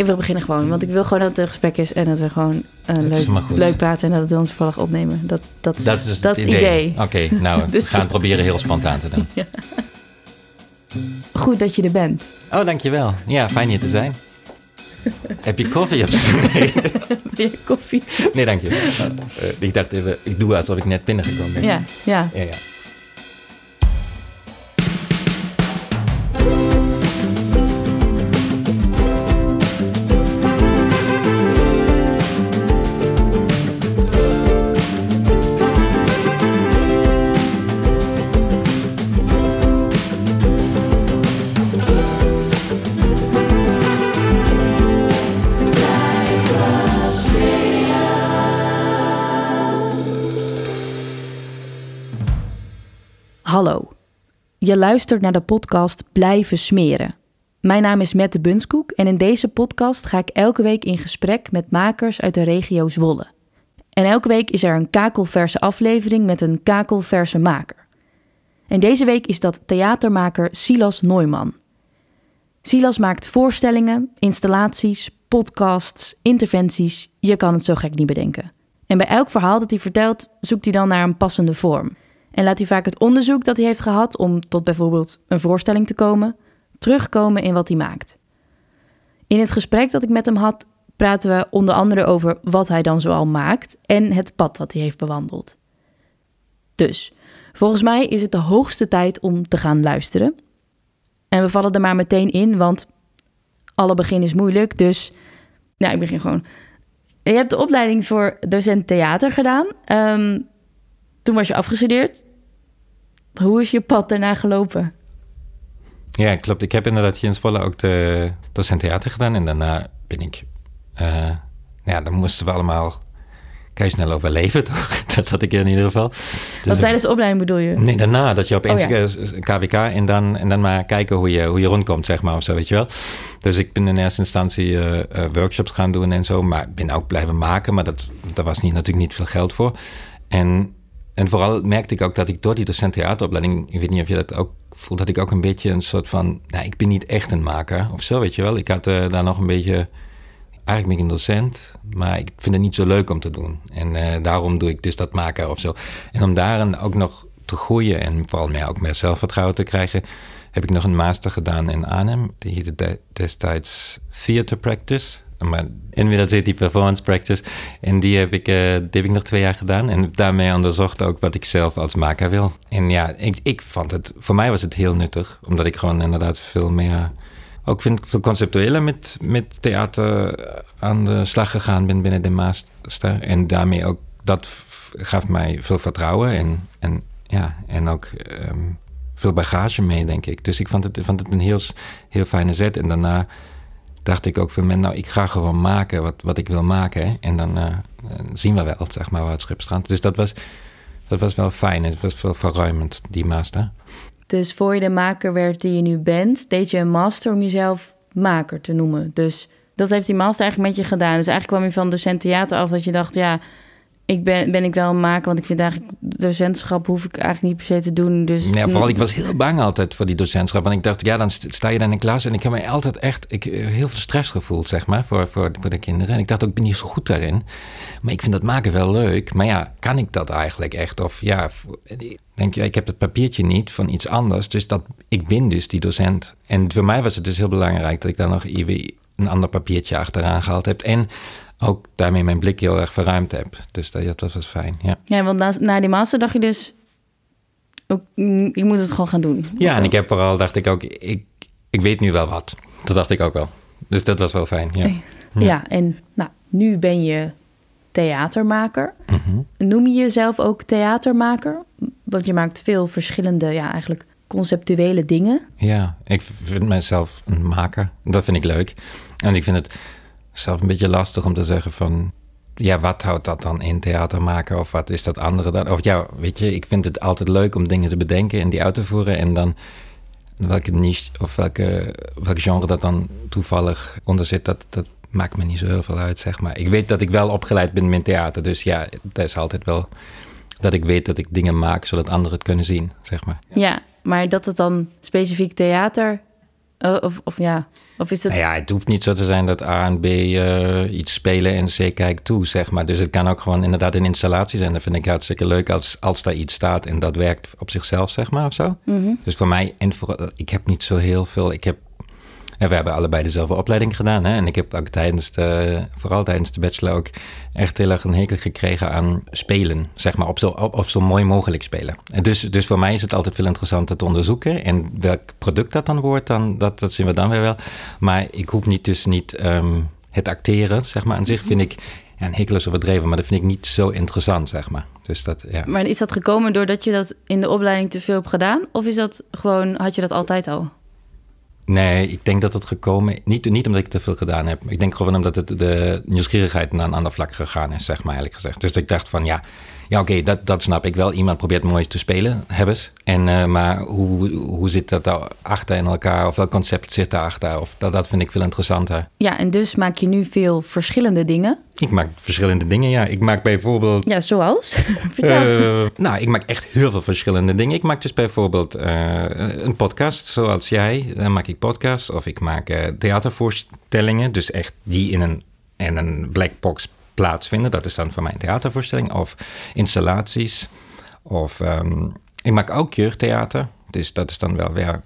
Ik wil beginnen gewoon, want ik wil gewoon dat het een gesprek is en dat we gewoon uh, leuk, leuk praten en dat we ons toevallig opnemen. Dat, dat, is, dat is het idee. Oké, nou, we dus- gaan het proberen heel spontaan te doen. ja. Goed dat je er bent. Oh, dankjewel. Ja, fijn hier te zijn. Heb je koffie of zo? Nee. koffie? Nee, dank je. Uh, ik dacht even, ik doe alsof ik net binnengekomen ben. Ja, ja. ja, ja. Hallo, je luistert naar de podcast Blijven Smeren. Mijn naam is Mette Bunskoek en in deze podcast ga ik elke week in gesprek met makers uit de regio Zwolle. En elke week is er een kakelverse aflevering met een kakelverse maker. En deze week is dat theatermaker Silas Neumann. Silas maakt voorstellingen, installaties, podcasts, interventies, je kan het zo gek niet bedenken. En bij elk verhaal dat hij vertelt, zoekt hij dan naar een passende vorm. En laat hij vaak het onderzoek dat hij heeft gehad om tot bijvoorbeeld een voorstelling te komen, terugkomen in wat hij maakt. In het gesprek dat ik met hem had, praten we onder andere over wat hij dan zoal maakt en het pad wat hij heeft bewandeld. Dus, volgens mij is het de hoogste tijd om te gaan luisteren. En we vallen er maar meteen in, want alle begin is moeilijk, dus nou, ik begin gewoon. Je hebt de opleiding voor docent theater gedaan. Um, toen was je afgestudeerd. Hoe is je pad daarna gelopen? Ja, klopt. Ik heb inderdaad hier in Zwolle ook de docent theater gedaan. En daarna ben ik... Uh, ja, dan moesten we allemaal kei snel overleven, toch? Dat had ik in ieder geval. Dus tijdens de opleiding bedoel je? Nee, daarna. Dat je opeens oh, KWK en dan, en dan maar kijken hoe je, hoe je rondkomt, zeg maar, of zo, weet je wel. Dus ik ben in eerste instantie uh, uh, workshops gaan doen en zo. Maar ben ook blijven maken, maar dat, daar was niet, natuurlijk niet veel geld voor. En en vooral merkte ik ook dat ik door die docent theateropleiding, ik weet niet of je dat ook voelt, dat ik ook een beetje een soort van, nou, ik ben niet echt een maker of zo, weet je wel. Ik had uh, daar nog een beetje, eigenlijk ben ik een docent, maar ik vind het niet zo leuk om te doen. En uh, daarom doe ik dus dat maken of zo. En om daarin ook nog te groeien en vooral meer ook meer zelfvertrouwen te krijgen, heb ik nog een master gedaan in Arnhem. Die heette destijds Theater Practice maar zit die performance practice. En die heb, ik, uh, die ik nog twee jaar gedaan. En daarmee onderzocht ook wat ik zelf als maker wil. En ja, ik, ik vond het, voor mij was het heel nuttig. Omdat ik gewoon inderdaad veel meer, ook vind veel conceptueler met, met theater aan de slag gegaan ben binnen de master. En daarmee ook, dat gaf mij veel vertrouwen en, en, ja, en ook um, veel bagage mee, denk ik. Dus ik vond het, vond het een heel, heel fijne zet. En daarna dacht ik ook van, men, nou, ik ga gewoon maken wat, wat ik wil maken. En dan uh, zien we wel, zeg maar, waar het schip strandt. Dus dat was, dat was wel fijn. Het was wel verruimend, die master. Dus voor je de maker werd die je nu bent, deed je een master om jezelf maker te noemen. Dus dat heeft die master eigenlijk met je gedaan. Dus eigenlijk kwam je van docent theater af dat je dacht, ja, ik ben, ben ik wel een maker, want ik vind eigenlijk docentschap hoef ik eigenlijk niet per se te doen. Dus ja, vooral ik was heel bang altijd voor die docentschap. Want ik dacht, ja, dan sta je dan in klas en ik heb mij altijd echt ik, eh, heel veel stress gevoeld, zeg maar, voor, voor, voor de kinderen. En ik dacht ook, ik ben niet zo goed daarin. Maar ik vind dat maken wel leuk. Maar ja, kan ik dat eigenlijk echt? Of ja, denk je, ik heb het papiertje niet van iets anders. Dus dat, ik ben dus die docent. En voor mij was het dus heel belangrijk dat ik daar nog even een ander papiertje achteraan gehaald heb. En ook daarmee mijn blik heel erg verruimd heb. Dus dat, dat was fijn, ja. Ja, want na, na die master dacht je dus... Ook, mm, ik moet het gewoon gaan doen. Ja, en ik heb vooral, dacht ik ook, ik, ik weet nu wel wat. Dat dacht ik ook wel. Dus dat was wel fijn, ja. Ja, en nou, nu ben je theatermaker. Mm Noem je jezelf ook theatermaker? Want je maakt veel verschillende, ja, eigenlijk conceptuele dingen. Ja, ik vind mezelf een maker. Dat vind ik leuk. En ik vind het zelf een beetje lastig om te zeggen van... Ja, wat houdt dat dan in theater maken? Of wat is dat andere dan? Of ja, weet je, ik vind het altijd leuk om dingen te bedenken en die uit te voeren. En dan welke niche of welke, welk genre dat dan toevallig onder zit, dat, dat maakt me niet zo heel veel uit, zeg maar. Ik weet dat ik wel opgeleid ben met theater. Dus ja, dat is altijd wel dat ik weet dat ik dingen maak zodat anderen het kunnen zien, zeg maar. Ja, maar dat het dan specifiek theater of, of ja, of is het... Nou ja, het hoeft niet zo te zijn dat A en B uh, iets spelen en C kijkt toe, zeg maar. Dus het kan ook gewoon inderdaad een installatie zijn. Dat vind ik hartstikke leuk als, als daar iets staat en dat werkt op zichzelf, zeg maar, of zo. Mm -hmm. Dus voor mij, en voor, ik heb niet zo heel veel... Ik heb we hebben allebei dezelfde opleiding gedaan. Hè? En ik heb ook tijdens de, vooral tijdens de bachelor ook echt heel erg een hekel gekregen aan spelen. Zeg maar, op zo, op, op zo mooi mogelijk spelen. En dus, dus voor mij is het altijd veel interessanter te onderzoeken. En welk product dat dan wordt, dan, dat, dat zien we dan weer wel. Maar ik hoef niet dus niet um, het acteren, zeg maar. Aan zich vind ik, ja, een hekel is overdreven, maar dat vind ik niet zo interessant, zeg maar. Dus dat, ja. Maar is dat gekomen doordat je dat in de opleiding te veel hebt gedaan? Of is dat gewoon, had je dat altijd al? Nee, ik denk dat het gekomen... Niet, niet omdat ik te veel gedaan heb. Ik denk gewoon omdat het de nieuwsgierigheid naar een ander vlak gegaan is, zeg maar eerlijk gezegd. Dus ik dacht van ja, ja oké, dat, dat snap ik wel. Iemand probeert mooi te spelen, hebben ze. En, uh, maar hoe, hoe zit dat achter in elkaar? Of welk concept zit daarachter? Of dat, dat vind ik veel interessanter. Ja, en dus maak je nu veel verschillende dingen? Ik maak verschillende dingen, ja. Ik maak bijvoorbeeld... Ja, zoals? uh, nou, ik maak echt heel veel verschillende dingen. Ik maak dus bijvoorbeeld uh, een podcast, zoals jij. Dan maak ik podcasts. Of ik maak theatervoorstellingen. Dus echt die in een, in een black box plaatsvinden. Dat is dan voor mij een theatervoorstelling. Of installaties. Of um, ik maak ook jeugdtheater. Dus dat is dan wel weer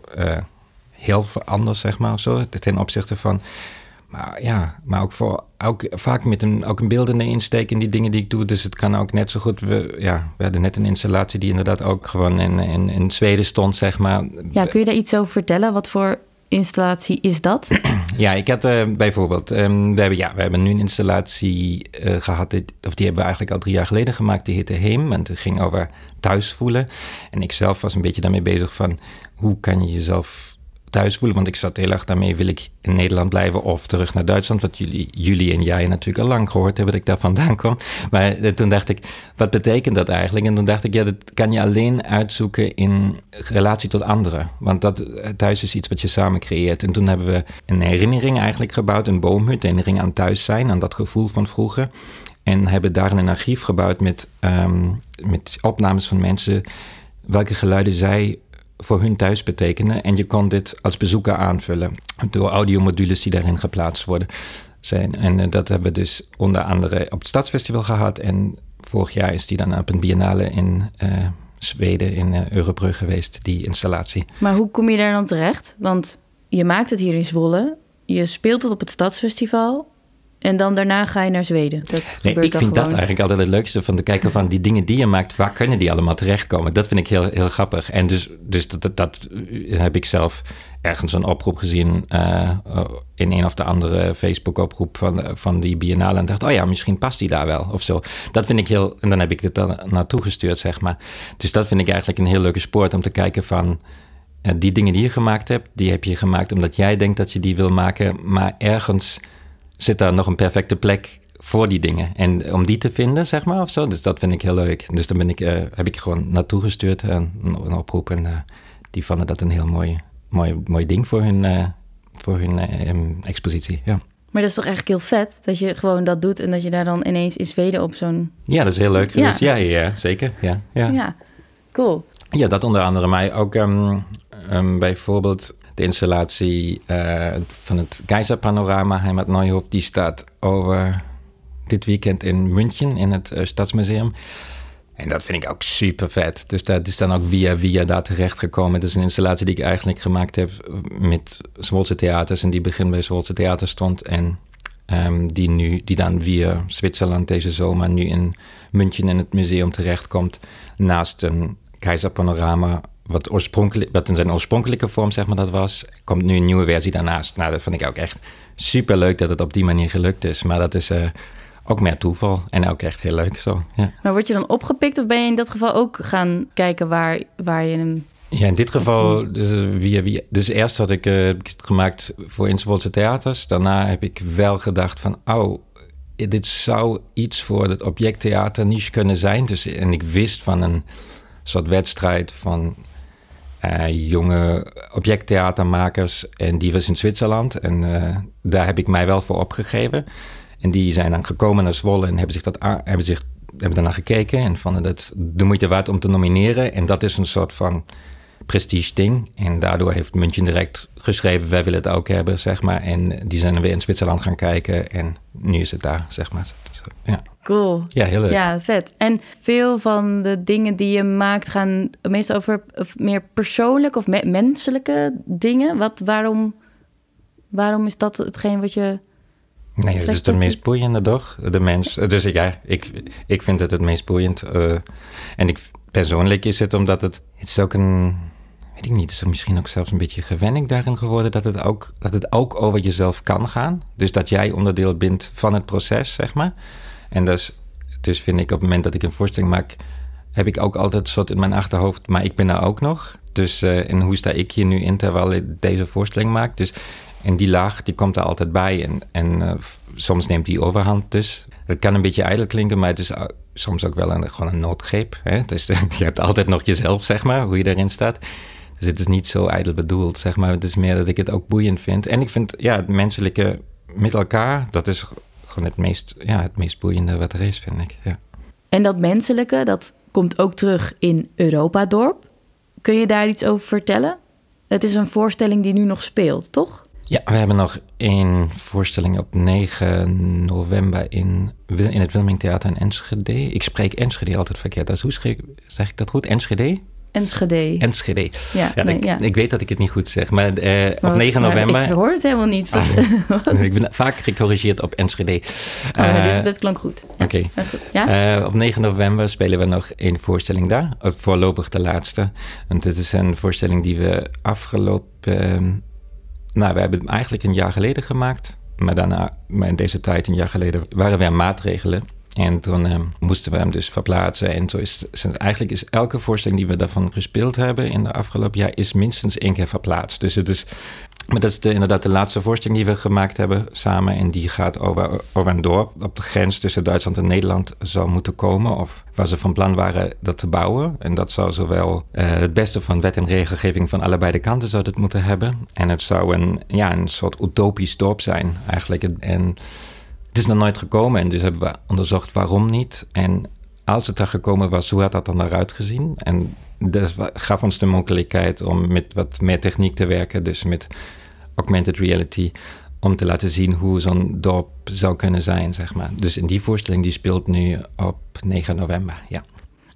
heel anders, zeg maar. Zo, ten opzichte van. Maar ja, maar ook, voor, ook vaak met een, ook een beeldende insteek in die dingen die ik doe. Dus het kan ook net zo goed. We, ja, we hadden net een installatie die inderdaad ook gewoon in, in, in Zweden stond, zeg maar. Ja, kun je daar iets over vertellen? Wat voor installatie is dat? Ja, ik had uh, bijvoorbeeld, um, we, hebben, ja, we hebben nu een installatie uh, gehad, dit, of die hebben we eigenlijk al drie jaar geleden gemaakt, die heette Heem. En het ging over thuis voelen. En ik zelf was een beetje daarmee bezig van, hoe kan je jezelf thuis voelen. Want ik zat heel erg daarmee, wil ik in Nederland blijven of terug naar Duitsland? Wat jullie, jullie en jij natuurlijk al lang gehoord hebben dat ik daar vandaan kom. Maar eh, toen dacht ik, wat betekent dat eigenlijk? En toen dacht ik, ja, dat kan je alleen uitzoeken in relatie tot anderen. Want dat, thuis is iets wat je samen creëert. En toen hebben we een herinnering eigenlijk gebouwd, een boomhut, een herinnering aan thuis zijn, aan dat gevoel van vroeger. En hebben daar een archief gebouwd met, um, met opnames van mensen welke geluiden zij voor hun thuis betekenen. En je kon dit als bezoeker aanvullen door audiomodules die daarin geplaatst worden. Zijn. En uh, dat hebben we dus onder andere op het Stadsfestival gehad. En vorig jaar is die dan op een biennale in uh, Zweden, in uh, Eurobrug geweest, die installatie. Maar hoe kom je daar dan terecht? Want je maakt het hier in Zwolle, je speelt het op het Stadsfestival. En dan daarna ga je naar Zweden. Dat nee, ik vind gewoon. dat eigenlijk altijd het leukste van te kijken van die dingen die je maakt, waar kunnen die allemaal terechtkomen? Dat vind ik heel, heel grappig. En dus, dus dat, dat, dat heb ik zelf ergens een oproep gezien uh, in een of de andere Facebook-oproep van, van die biennale. En dacht, oh ja, misschien past die daar wel of zo. Dat vind ik heel, en dan heb ik dit dan naartoe gestuurd, zeg maar. Dus dat vind ik eigenlijk een heel leuke sport om te kijken van. Die dingen die je gemaakt hebt, die heb je gemaakt omdat jij denkt dat je die wil maken, maar ergens zit daar nog een perfecte plek voor die dingen. En om die te vinden, zeg maar, of zo. Dus dat vind ik heel leuk. Dus daar ben ik, uh, heb ik gewoon naartoe gestuurd, en een oproep. En uh, die vonden dat een heel mooi, mooi, mooi ding voor hun, voor hun expositie, ja. Maar dat is toch eigenlijk heel vet dat je gewoon dat doet en dat je daar dan ineens in Zweden op zo'n. Ja, dat is heel leuk geweest. Ja, ja, ja, zeker. Ja, ja. ja, cool. Ja, dat onder andere. Maar ook um, um, bijvoorbeeld de installatie uh, van het Keizerpanorama Heimat Neuhof, die staat over dit weekend in München in het uh, Stadsmuseum. En dat vind ik ook super vet. Dus dat is dan ook via via daar terecht gekomen. Het is een installatie die ik eigenlijk gemaakt heb met Zwolse Theaters. En die begin bij Zwolse Theater stond. En um, die, nu, die dan via Zwitserland deze zomer nu in München in het museum terechtkomt. Naast een Keizerpanorama wat, oorspronkelijk, wat in zijn oorspronkelijke vorm, zeg maar, dat was, komt nu een nieuwe versie daarnaast. Nou, dat vind ik ook echt super leuk dat het op die manier gelukt is. Maar dat is uh, ook meer toeval en ook echt heel leuk zo. Ja. Maar word je dan opgepikt of ben je in dat geval ook gaan kijken waar, waar je hem. Ja, in dit geval, dus, via, via, dus eerst had ik, uh, het gemaakt voor Innsbruckse theaters. Daarna heb ik wel gedacht van, oh, dit zou iets voor het objecttheater niche kunnen zijn. Dus, en ik wist van een soort wedstrijd van uh, jonge objecttheatermakers. En die was in Zwitserland. En uh, daar heb ik mij wel voor opgegeven. En die zijn dan gekomen naar Zwolle en hebben zich dat hebben zich hebben daarna gekeken en vonden dat de moeite waard om te nomineren. En dat is een soort van prestige ding. En daardoor heeft München direct geschreven, wij willen het ook hebben, zeg maar. En die zijn weer in Zwitserland gaan kijken en nu is het daar, zeg maar. Ja. Cool. Ja, heel leuk. Ja, vet. En veel van de dingen die je maakt gaan meestal over meer persoonlijke of menselijke dingen. Wat, waarom, waarom is dat hetgeen wat je... Nee, het is de meest boeiende, toch? De mens. Dus ja, ik, ik vind het het meest boeiend. Uh, en ik, persoonlijk is het omdat het... Het is ook een... Weet ik niet, het is misschien ook zelfs een beetje gewenning daarin geworden... Dat het, ook, dat het ook over jezelf kan gaan. Dus dat jij onderdeel bent van het proces, zeg maar. En dus, dus vind ik op het moment dat ik een voorstelling maak, heb ik ook altijd een soort in mijn achterhoofd, maar ik ben er ook nog. Dus uh, en hoe sta ik hier nu in terwijl ik deze voorstelling maak? Dus en die laag, die komt er altijd bij. En, en uh, soms neemt die overhand dus. Het kan een beetje ijdel klinken, maar het is soms ook wel een, gewoon een noodgreep. Hè? Dus je hebt altijd nog jezelf, zeg maar, hoe je erin staat. Dus het is niet zo ijdel bedoeld, zeg maar. Het is meer dat ik het ook boeiend vind. En ik vind, ja, het menselijke met elkaar, dat is gewoon het meest, ja, het meest boeiende wat er is, vind ik. Ja. En dat menselijke, dat komt ook terug in Europa-dorp. Kun je daar iets over vertellen? Het is een voorstelling die nu nog speelt, toch? Ja, we hebben nog één voorstelling op 9 november in, in het Wilming Theater in Enschede. Ik spreek Enschede altijd verkeerd. Dus hoe zeg ik dat goed? Enschede? Enschede. Enschede. Ja, ja, ik, ja, ik, weet dat ik het niet goed zeg, maar uh, op 9 november... Ik hoor het helemaal niet. Ah, ik ben vaak gecorrigeerd op Enschede. Oh, dit, dat klonk goed. Oké. Okay. Uh, op 9 november spelen we nog één voorstelling daar. Voorlopig de laatste. Want dit is een voorstelling die we afgelopen... Ehm, nou, we hebben het eigenlijk een jaar geleden gemaakt. Maar daarna, maar in deze tijd, een jaar geleden, waren er maatregelen en toen uh, moesten we hem dus verplaatsen. En zo is, eigenlijk is elke voorstelling die we daarvan gespeeld hebben in de afgelopen jaar, is minstens één keer verplaatst. Dus het is, maar dat is de, inderdaad de laatste voorstelling die we gemaakt hebben samen. En die gaat over, over een dorp op de grens tussen Duitsland en Nederland zou moeten komen. Of waar ze van plan waren dat te bouwen. En dat zou zowel uh, het beste van wet en regelgeving van allebei de kanten zou het moeten hebben. En het zou een, ja, een soort utopisch dorp zijn eigenlijk. En het is nog nooit gekomen en dus hebben we onderzocht waarom niet. En als het er gekomen was, hoe had dat dan eruit gezien? En dat gaf ons de mogelijkheid om met wat meer techniek te werken, dus met augmented reality, om te laten zien hoe zo'n dorp zou kunnen zijn, zeg maar. Dus in die voorstelling die speelt nu op 9 november, ja.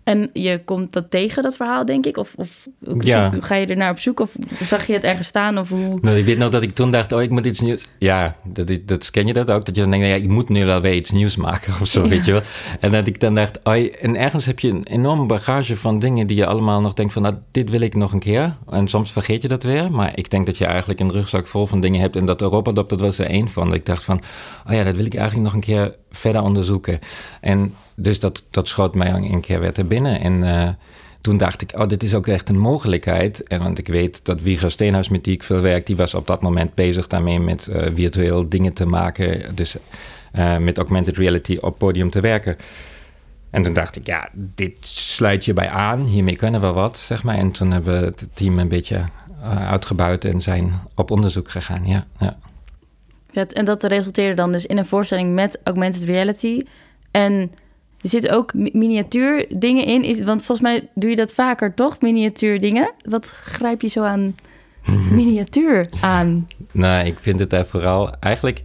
En je komt dat tegen, dat verhaal, denk ik? Of, of ja. ga je er naar op zoek? Of zag je het ergens staan? Of hoe? Nou, ik weet nog dat ik toen dacht, oh, ik moet iets nieuws... Ja, dat, dat ken je dat ook? Dat je dan denkt, ja, ik moet nu wel weer iets nieuws maken of zo, weet je wel? En dat ik dan dacht, oh, en ergens heb je een enorme bagage van dingen... die je allemaal nog denkt van, nou, dit wil ik nog een keer. En soms vergeet je dat weer. Maar ik denk dat je eigenlijk een rugzak vol van dingen hebt. En dat Europa dat was er één van. Dat ik dacht van, oh ja, dat wil ik eigenlijk nog een keer verder onderzoeken. En dus dat, dat schoot mij een keer weer te binnen. En uh, toen dacht ik, oh, dit is ook echt een mogelijkheid. En want ik weet dat Wieger Steenhuis, met die ik veel werk, die was op dat moment bezig daarmee met uh, virtueel dingen te maken. Dus uh, met augmented reality op podium te werken. En toen dacht ik, ja, dit sluit je bij aan. Hiermee kunnen we wat, zeg maar. En toen hebben we het team een beetje uitgebuit en zijn op onderzoek gegaan, ja. ja. En dat resulteerde dan dus in een voorstelling met augmented reality. En er zitten ook miniatuur dingen in. Is, want volgens mij doe je dat vaker, toch? Miniatuur dingen. Wat grijp je zo aan miniatuur aan? Nou, ik vind het daar vooral eigenlijk...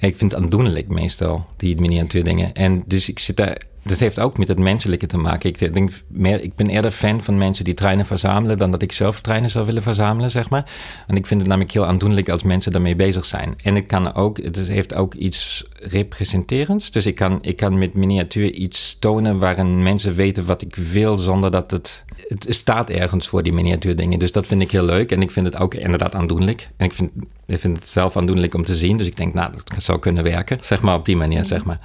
Ik vind het aandoenlijk meestal, die miniatuur dingen. En dus ik zit daar dat heeft ook met het menselijke te maken. Ik, denk meer, ik ben eerder fan van mensen die treinen verzamelen dan dat ik zelf treinen zou willen verzamelen, zeg maar. En ik vind het namelijk heel aandoenlijk als mensen daarmee bezig zijn. En het kan ook, het heeft ook iets representerends. Dus ik kan, ik kan met miniatuur iets tonen waarin mensen weten wat ik wil zonder dat het. Het staat ergens voor die miniatuurdingen. Dus dat vind ik heel leuk. En ik vind het ook inderdaad aandoenlijk. En ik vind, ik vind het zelf aandoenlijk om te zien. Dus ik denk, nou, dat zou kunnen werken. Zeg maar op die manier, zeg maar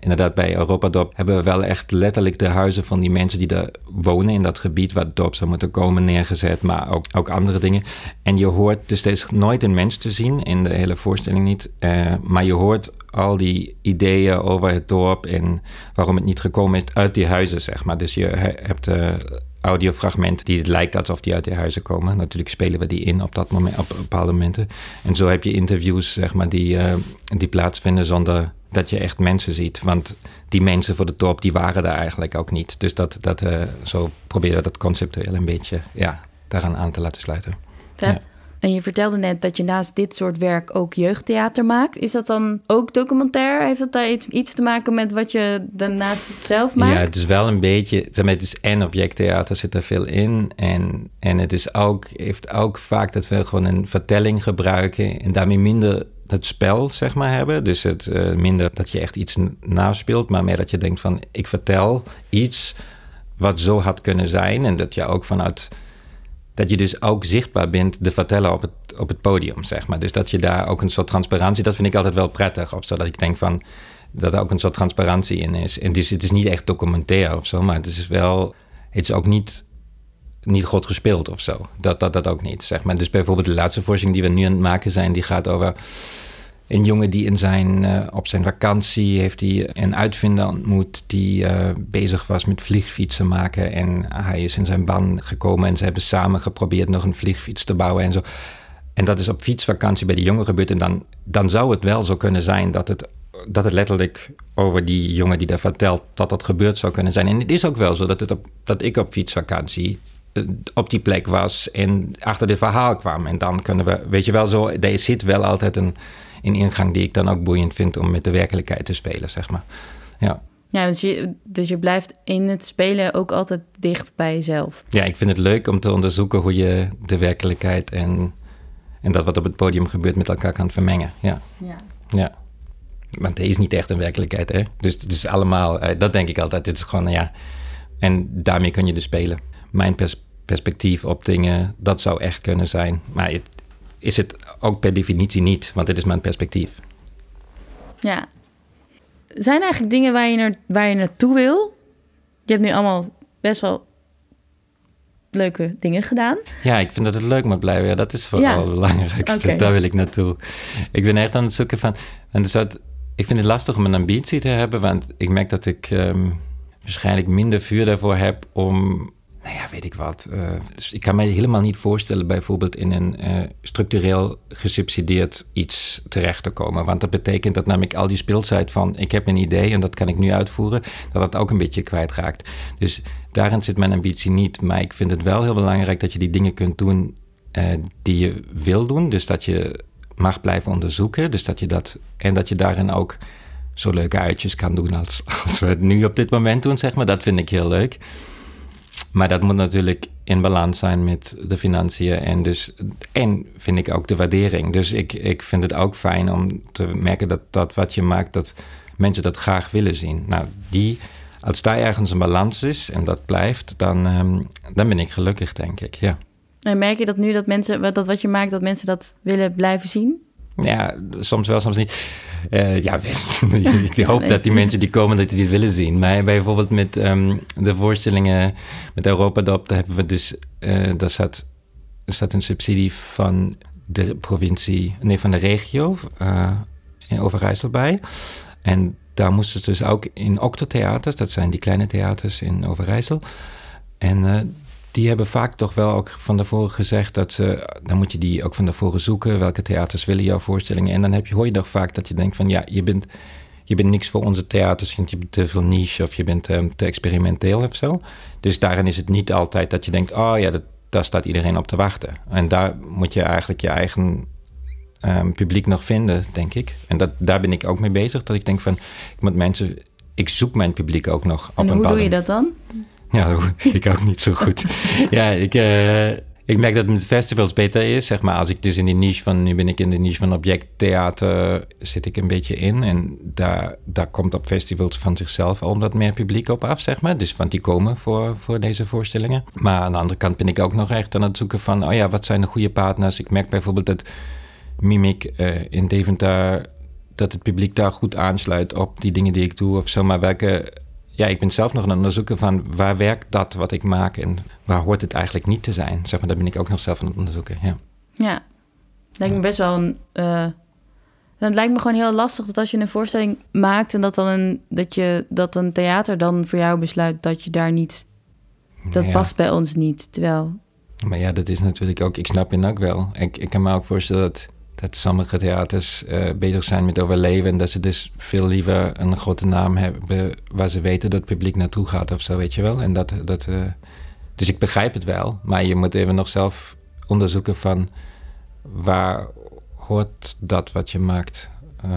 inderdaad, bij Europadorp hebben we wel echt letterlijk de huizen van die mensen die daar wonen in dat gebied waar het dorp zou moeten komen neergezet, maar ook, ook andere dingen. En je hoort, dus is nooit een mens te zien in de hele voorstelling niet, uh, maar je hoort al die ideeën over het dorp en waarom het niet gekomen is uit die huizen, zeg maar. Dus je hebt uh, audiofragmenten die het lijkt alsof die uit de huizen komen. Natuurlijk spelen we die in op, dat moment, op bepaalde momenten. En zo heb je interviews zeg maar, die, uh, die plaatsvinden zonder dat je echt mensen ziet. Want die mensen voor de top, die waren daar eigenlijk ook niet. Dus dat, dat, uh, zo proberen we dat conceptueel een beetje ja, daaraan aan te laten sluiten. Vet. En je vertelde net dat je naast dit soort werk ook jeugdtheater maakt. Is dat dan ook documentair? Heeft dat daar iets, iets te maken met wat je daarnaast zelf maakt? Ja, het is wel een beetje... Het is en objecttheater zit er veel in. En, en het is ook, heeft ook vaak dat we gewoon een vertelling gebruiken... en daarmee minder het spel, zeg maar, hebben. Dus het, uh, minder dat je echt iets naspeelt... maar meer dat je denkt van, ik vertel iets wat zo had kunnen zijn... en dat je ook vanuit dat je dus ook zichtbaar bent te vertellen op het, op het podium, zeg maar. Dus dat je daar ook een soort transparantie, dat vind ik altijd wel prettig. Of zo, dat ik denk van, dat er ook een soort transparantie in is. En dus, het is niet echt documentair of zo, maar het is wel, het is ook niet, niet goed gespeeld of zo. Dat, dat, dat ook niet, zeg maar. Dus bijvoorbeeld de laatste voorstelling die we nu aan het maken zijn, die gaat over een jongen die in zijn, uh, op zijn vakantie heeft hij een uitvinder ontmoet die uh, bezig was met vliegfietsen maken. En hij is in zijn ban gekomen en ze hebben samen geprobeerd nog een vliegfiets te bouwen en zo. En dat is op fietsvakantie bij die jongen gebeurd. En dan, dan zou het wel zo kunnen zijn dat het, dat het letterlijk over die jongen die daar vertelt, dat dat gebeurd zou kunnen zijn. En het is ook wel zo dat, het dat ik op fietsvakantie eh, op die plek was en achter dit verhaal kwam. En dan kunnen we, weet je wel zo, er zit wel altijd een een ingang die ik dan ook boeiend vind om met de werkelijkheid te spelen, zeg maar. Ja. Ja, dus je, dus je blijft in het spelen ook altijd dicht bij jezelf. Ja, ik vind het leuk om te onderzoeken hoe je de werkelijkheid en, en dat wat op het podium gebeurt met elkaar kan vermengen. Ja. Ja. ja. Want er is niet echt een werkelijkheid, hè? Dus het is allemaal, eh, dat denk ik altijd. Het is gewoon, ja. En daarmee kun je dus spelen. Mijn perspectief op dingen, dat zou echt kunnen zijn. Maar het, is het ook per definitie niet, want dit is mijn perspectief. Ja. Zijn eigenlijk dingen waar je, naar, waar je naartoe wil? Je hebt nu allemaal best wel leuke dingen gedaan. Ja, ik vind dat het leuk moet blijven. Ja, dat is vooral het belangrijkste. Daar wil ik naartoe. Ik ben echt aan het zoeken van... En dus dat, ik vind het lastig om een ambitie te hebben, want ik merk dat ik um, waarschijnlijk minder vuur daarvoor heb om nou ja, weet ik wat. Uh, ik kan me helemaal niet voorstellen bijvoorbeeld in een uh, structureel gesubsidieerd iets terecht te komen. Want dat betekent dat namelijk al die speeltijd van ik heb een idee en dat kan ik nu uitvoeren, dat dat ook een beetje kwijtraakt. Dus daarin zit mijn ambitie niet. Maar ik vind het wel heel belangrijk dat je die dingen kunt doen uh, die je wil doen. Dus dat je mag blijven onderzoeken. Dus dat je dat, en dat je daarin ook zo leuke uitjes kan doen als, als we het nu op dit moment doen, zeg maar. Dat vind ik heel leuk. Maar dat moet natuurlijk in balans zijn met de financiën en, dus, en vind ik ook de waardering. Dus ik, ik vind het ook fijn om te merken dat dat wat je maakt, dat mensen dat graag willen zien. Nou, die, als daar ergens een balans is en dat blijft, dan, um, dan ben ik gelukkig, denk ik. Ja. En merk je dat nu dat mensen, dat wat je maakt, dat mensen dat willen blijven zien? Ja, soms wel, soms niet. Uh, ja, ik hoop dat die mensen die komen, dat die dit willen zien. Maar bijvoorbeeld met um, de voorstellingen met Europa Dop, daar hebben we dus, uh, daar staat een subsidie van de provincie, nee, van de regio uh, in Overijssel bij. En daar moesten ze dus ook in octotheaters, dat zijn die kleine theaters in Overijssel. En die hebben vaak toch wel ook van tevoren gezegd dat ze, dan moet je die ook van tevoren zoeken. Welke theaters willen jouw voorstellingen? En dan heb je, hoor je toch vaak dat je denkt van ja, je bent, je bent niks voor onze theaters, want je bent te veel niche of je bent um, te experimenteel of zo. Dus daarin is het niet altijd dat je denkt, oh ja, dat, daar staat iedereen op te wachten. En daar moet je eigenlijk je eigen um, publiek nog vinden, denk ik. En dat, daar ben ik ook mee bezig. Dat ik denk van, ik moet mensen, ik zoek mijn publiek ook nog op en een hoe doe je dat dan? Ja, ik ook niet zo goed. ja, ik, uh, ik merk dat het met festivals beter is. Zeg maar, als ik dus in die niche van, nu ben ik in de niche van objecttheater, zit ik een beetje in. En daar, daar komt op festivals van zichzelf al wat meer publiek op af, zeg maar. Dus van die komen voor, voor deze voorstellingen. Maar aan de andere kant ben ik ook nog echt aan het zoeken van, oh ja, wat zijn de goede partners? Ik merk bijvoorbeeld dat Mimic uh, in Deventer, dat het publiek daar goed aansluit op die dingen die ik doe of zo. Maar welke ja, ik ben zelf nog aan het onderzoeken van waar werkt dat wat ik maak en waar hoort het eigenlijk niet te zijn. Zeg maar, daar ben ik ook nog zelf aan het onderzoeken. Ja, ja. lijkt me best wel een. Uh, het lijkt me gewoon heel lastig dat als je een voorstelling maakt en dat dan een, dat je dat een theater dan voor jou besluit dat je daar niet dat Ja. past bij ons niet. Terwijl, Maar ja, dat is natuurlijk ook, ik snap je ook wel. Ik, ik kan me ook voorstellen dat, dat sommige theaters eh, bezig zijn met overleven. En dat ze dus veel liever een grote naam hebben waar ze weten dat het publiek naartoe gaat of zo, weet je wel. En dat, dat, eh, dus ik begrijp het wel. Maar je moet even nog zelf onderzoeken van waar hoort dat wat je maakt. Eh,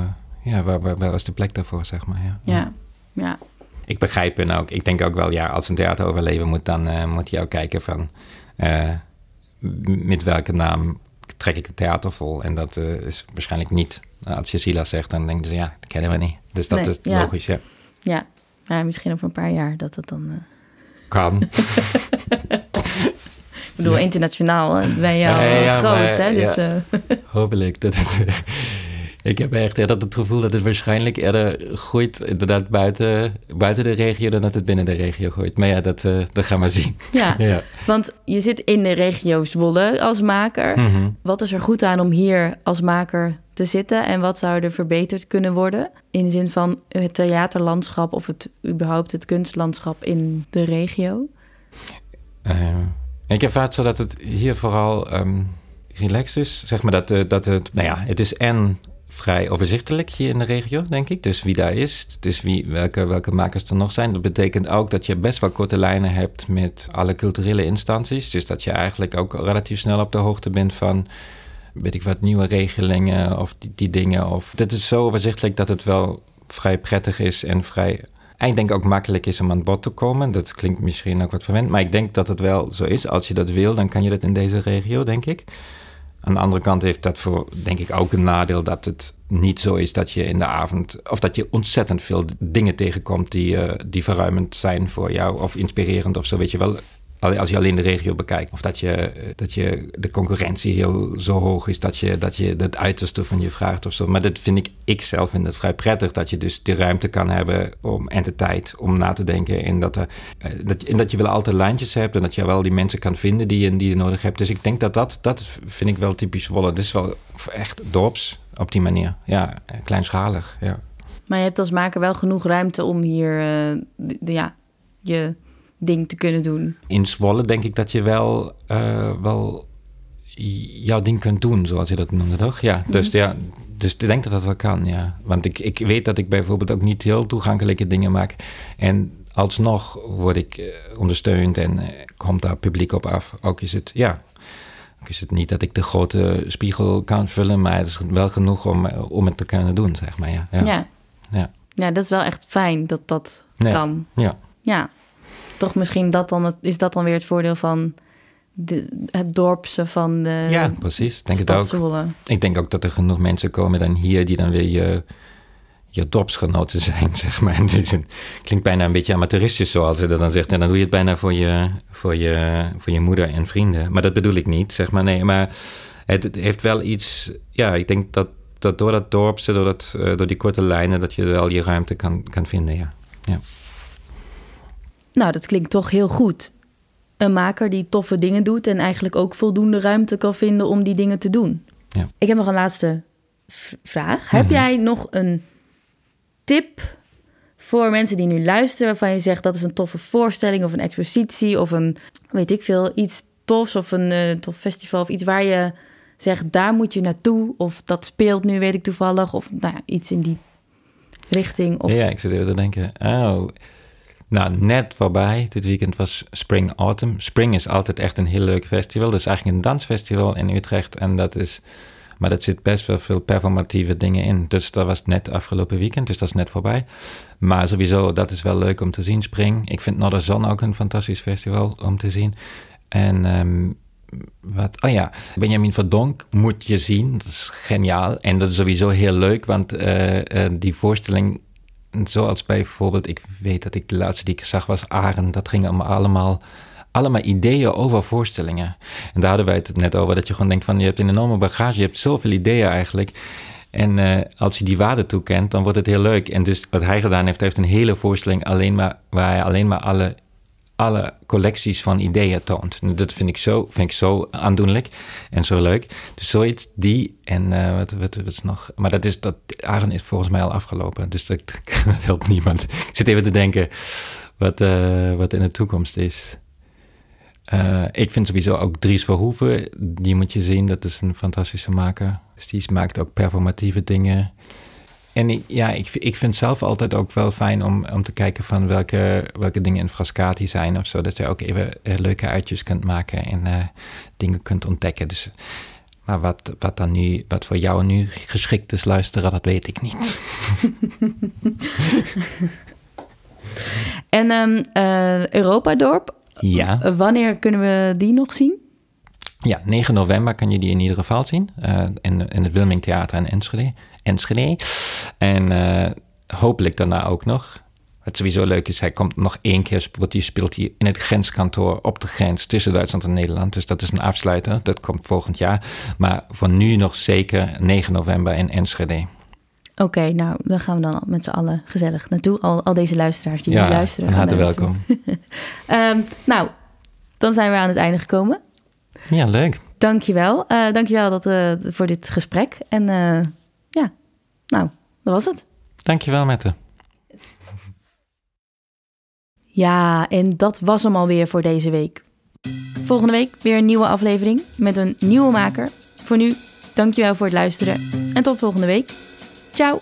ja, waar, waar, waar is de plek daarvoor, zeg maar. Ja. ja, ja, Ik begrijp en ook. Ik denk ook wel, ja, als een theater overleven moet, dan moet je ook kijken van met welke naam trek ik het theater vol. En dat eh, is waarschijnlijk niet. Nou, als je zegt, dan denken ze, ja, dat kennen we niet. Dus dat Nee, is ja. logisch, ja. ja. Maar misschien over een paar jaar dat het dan... eh, Kan. ik bedoel, internationaal eh, ben je al ja, groot, maar, hè? Dus, ja. eh, Hopelijk. Dat, ik heb echt eerder het gevoel dat het waarschijnlijk eerder groeit inderdaad buiten, buiten de regio dan dat het binnen de regio groeit. Maar ja, dat, eh, dat gaan we zien. ja, Ja. want je zit in de regio Zwolle als maker. Mhm. Wat is er goed aan om hier als maker te zitten en wat zou er verbeterd kunnen worden? In de zin van het theaterlandschap of het überhaupt het kunstlandschap in de regio? Eh, ik ervaar het zo dat het hier vooral ehm, relaxed is. Zeg maar dat, eh, dat het, nou ja, het is en vrij overzichtelijk hier in de regio, denk ik. Dus wie daar is, dus wie, welke, welke makers er nog zijn. Dat betekent ook dat je best wel korte lijnen hebt met alle culturele instanties. Dus dat je eigenlijk ook relatief snel op de hoogte bent van, weet ik wat, nieuwe regelingen of die, dingen. Of, dit is zo overzichtelijk dat het wel vrij prettig is en vrij ik denk ook makkelijk is om aan bod te komen. Dat klinkt misschien ook wat verwend, maar ik denk dat het wel zo is. Als je dat wil, dan kan je dat in deze regio, denk ik. Aan de andere kant heeft dat voor, denk ik, ook een nadeel dat het niet zo is dat je in de avond, of dat je ontzettend veel dingen tegenkomt die, eh, die verruimend zijn voor jou, of inspirerend of zo, weet je wel. Al- Als je alleen de regio bekijkt, of dat je, eh, dat je de concurrentie heel zo hoog is dat je, dat je het uiterste van je vraagt of zo. Maar dat vind ik, ik zelf vind het vrij prettig, dat je dus de ruimte kan hebben om, en de tijd om na te denken. En dat, er, eh, dat, en dat je wel altijd lijntjes hebt en dat je wel die mensen kan vinden die je, die je nodig hebt. Dus ik denk dat dat, dat vind ik wel typisch Zwolle. Het is wel echt dorps op die manier. Ja, kleinschalig, ja. Maar je hebt als maker wel genoeg ruimte om hier eh, ja, je ding te kunnen doen. in Zwolle denk ik dat je wel, eh, wel jouw ding kunt doen, zoals je dat noemde, toch? Ja, dus ja, dus ik denk dat dat wel kan, ja. Want ik, ik weet dat ik bijvoorbeeld ook niet heel toegankelijke dingen maak. En alsnog word ik eh, ondersteund en eh, komt daar publiek op af. Ook is het, ja, ook is het niet dat ik de grote spiegel kan vullen, maar het is wel genoeg om, om het te kunnen doen, zeg maar, ja. Ja. Ja, ja. Ja. dat is wel echt fijn dat dat Nee. kan. ja. Ja, toch misschien dat dan het, is dat dan weer het voordeel van de, het dorpse van de ja precies. Ik denk het ook. Ik denk ook dat er genoeg mensen komen dan hier die dan weer je, je dorpsgenoten zijn, zeg maar. Een- klinkt bijna een beetje amateuristisch zoals je dat dan zegt. En dan doe je het bijna voor je, voor je, voor je moeder en vrienden. Maar dat bedoel ik niet, zeg maar. Nee, maar het, het heeft wel iets... Ja, ik denk dat, dat door dat dorpse, door, dat, eh, door die korte lijnen... dat je wel je ruimte kan, kan vinden, ja. ja. Nou, dat klinkt toch heel goed. Een maker die toffe dingen doet en eigenlijk ook voldoende ruimte kan vinden om die dingen te doen. Ja. Ik heb nog een laatste vraag. Heb Mhm. jij nog een tip voor mensen die nu luisteren waarvan je zegt dat is een toffe voorstelling of een expositie of een, weet ik veel, iets tofs of een eh, tof festival of iets waar je zegt daar moet je naartoe of dat speelt nu, weet ik toevallig, of nou iets in die richting. Of, Ja, ik zit even te denken. Oh, nou, net voorbij. Dit weekend was Spring Autumn. Spring is altijd echt een heel leuk festival. Dat is eigenlijk een dansfestival in Utrecht. En dat is, maar dat zit best wel veel performatieve dingen in. Dus dat was net afgelopen weekend, dus dat is net voorbij. Maar sowieso, dat is wel leuk om te zien, Spring. Ik vind Noorderzon ook een fantastisch festival om te zien. En ehm, wat, oh ja, Benjamin Verdonk moet je zien. Dat is geniaal. En dat is sowieso heel leuk, want eh, eh, die voorstelling, zoals bijvoorbeeld, ik weet dat ik de laatste die ik zag was Arend. Dat ging om allemaal, allemaal ideeën over voorstellingen. En daar hadden wij het net over, dat je gewoon denkt van, je hebt een enorme bagage, je hebt zoveel ideeën eigenlijk. En eh, als je die waarde toekent, dan wordt het heel leuk. En dus wat hij gedaan heeft, hij heeft een hele voorstelling alleen maar, waar hij alleen maar alle alle collecties van ideeën toont. En dat vind ik zo, vind ik zo aandoenlijk en zo leuk. Dus zoiets, die en eh, wat, wat, wat is nog... Maar dat is, dat Aaron is volgens mij al afgelopen. Dus dat, helpt niemand. Ik zit even te denken wat, eh, wat in de toekomst is. Uh, ik vind sowieso ook Dries Verhoeven, die moet je zien, dat is een fantastische maker. Dus die maakt ook performatieve dingen. En ik, ja, ik, ik vind zelf altijd ook wel fijn om, om te kijken van welke, welke dingen in Frascati zijn of zo. Dat je ook even leuke uitjes kunt maken en uh, dingen kunt ontdekken. Dus, maar wat, wat, dan nu, wat voor jou nu geschikt is luisteren, dat weet ik niet. en um, uh, Europadorp, ja. wanneer kunnen we die nog zien? Ja, 9 november kan je die in ieder geval zien. In, in het Wilming Theater in Enschede. Enschede. En uh, hopelijk daarna ook nog. Wat sowieso leuk is, hij komt nog één keer, wordt hij speelt hij in het grenskantoor op de grens tussen Duitsland en Nederland. Dus dat is een afsluiter, dat komt volgend jaar. Maar voor nu nog zeker 9 november in Enschede. Oké, nou, dan gaan we dan met z'n allen gezellig naartoe. Al, al deze luisteraars die ja, nu luisteren. Van harte welkom. um, nou, dan zijn we aan het einde gekomen. Ja, leuk. Dankjewel. Uh, dankjewel dat, uh, voor dit gesprek. En uh, ja, nou, dat was het. Dankjewel, Mette. Ja, en dat was hem alweer voor deze week. Volgende week weer een nieuwe aflevering met een nieuwe maker. Voor nu, dankjewel voor het luisteren en tot volgende week. Ciao!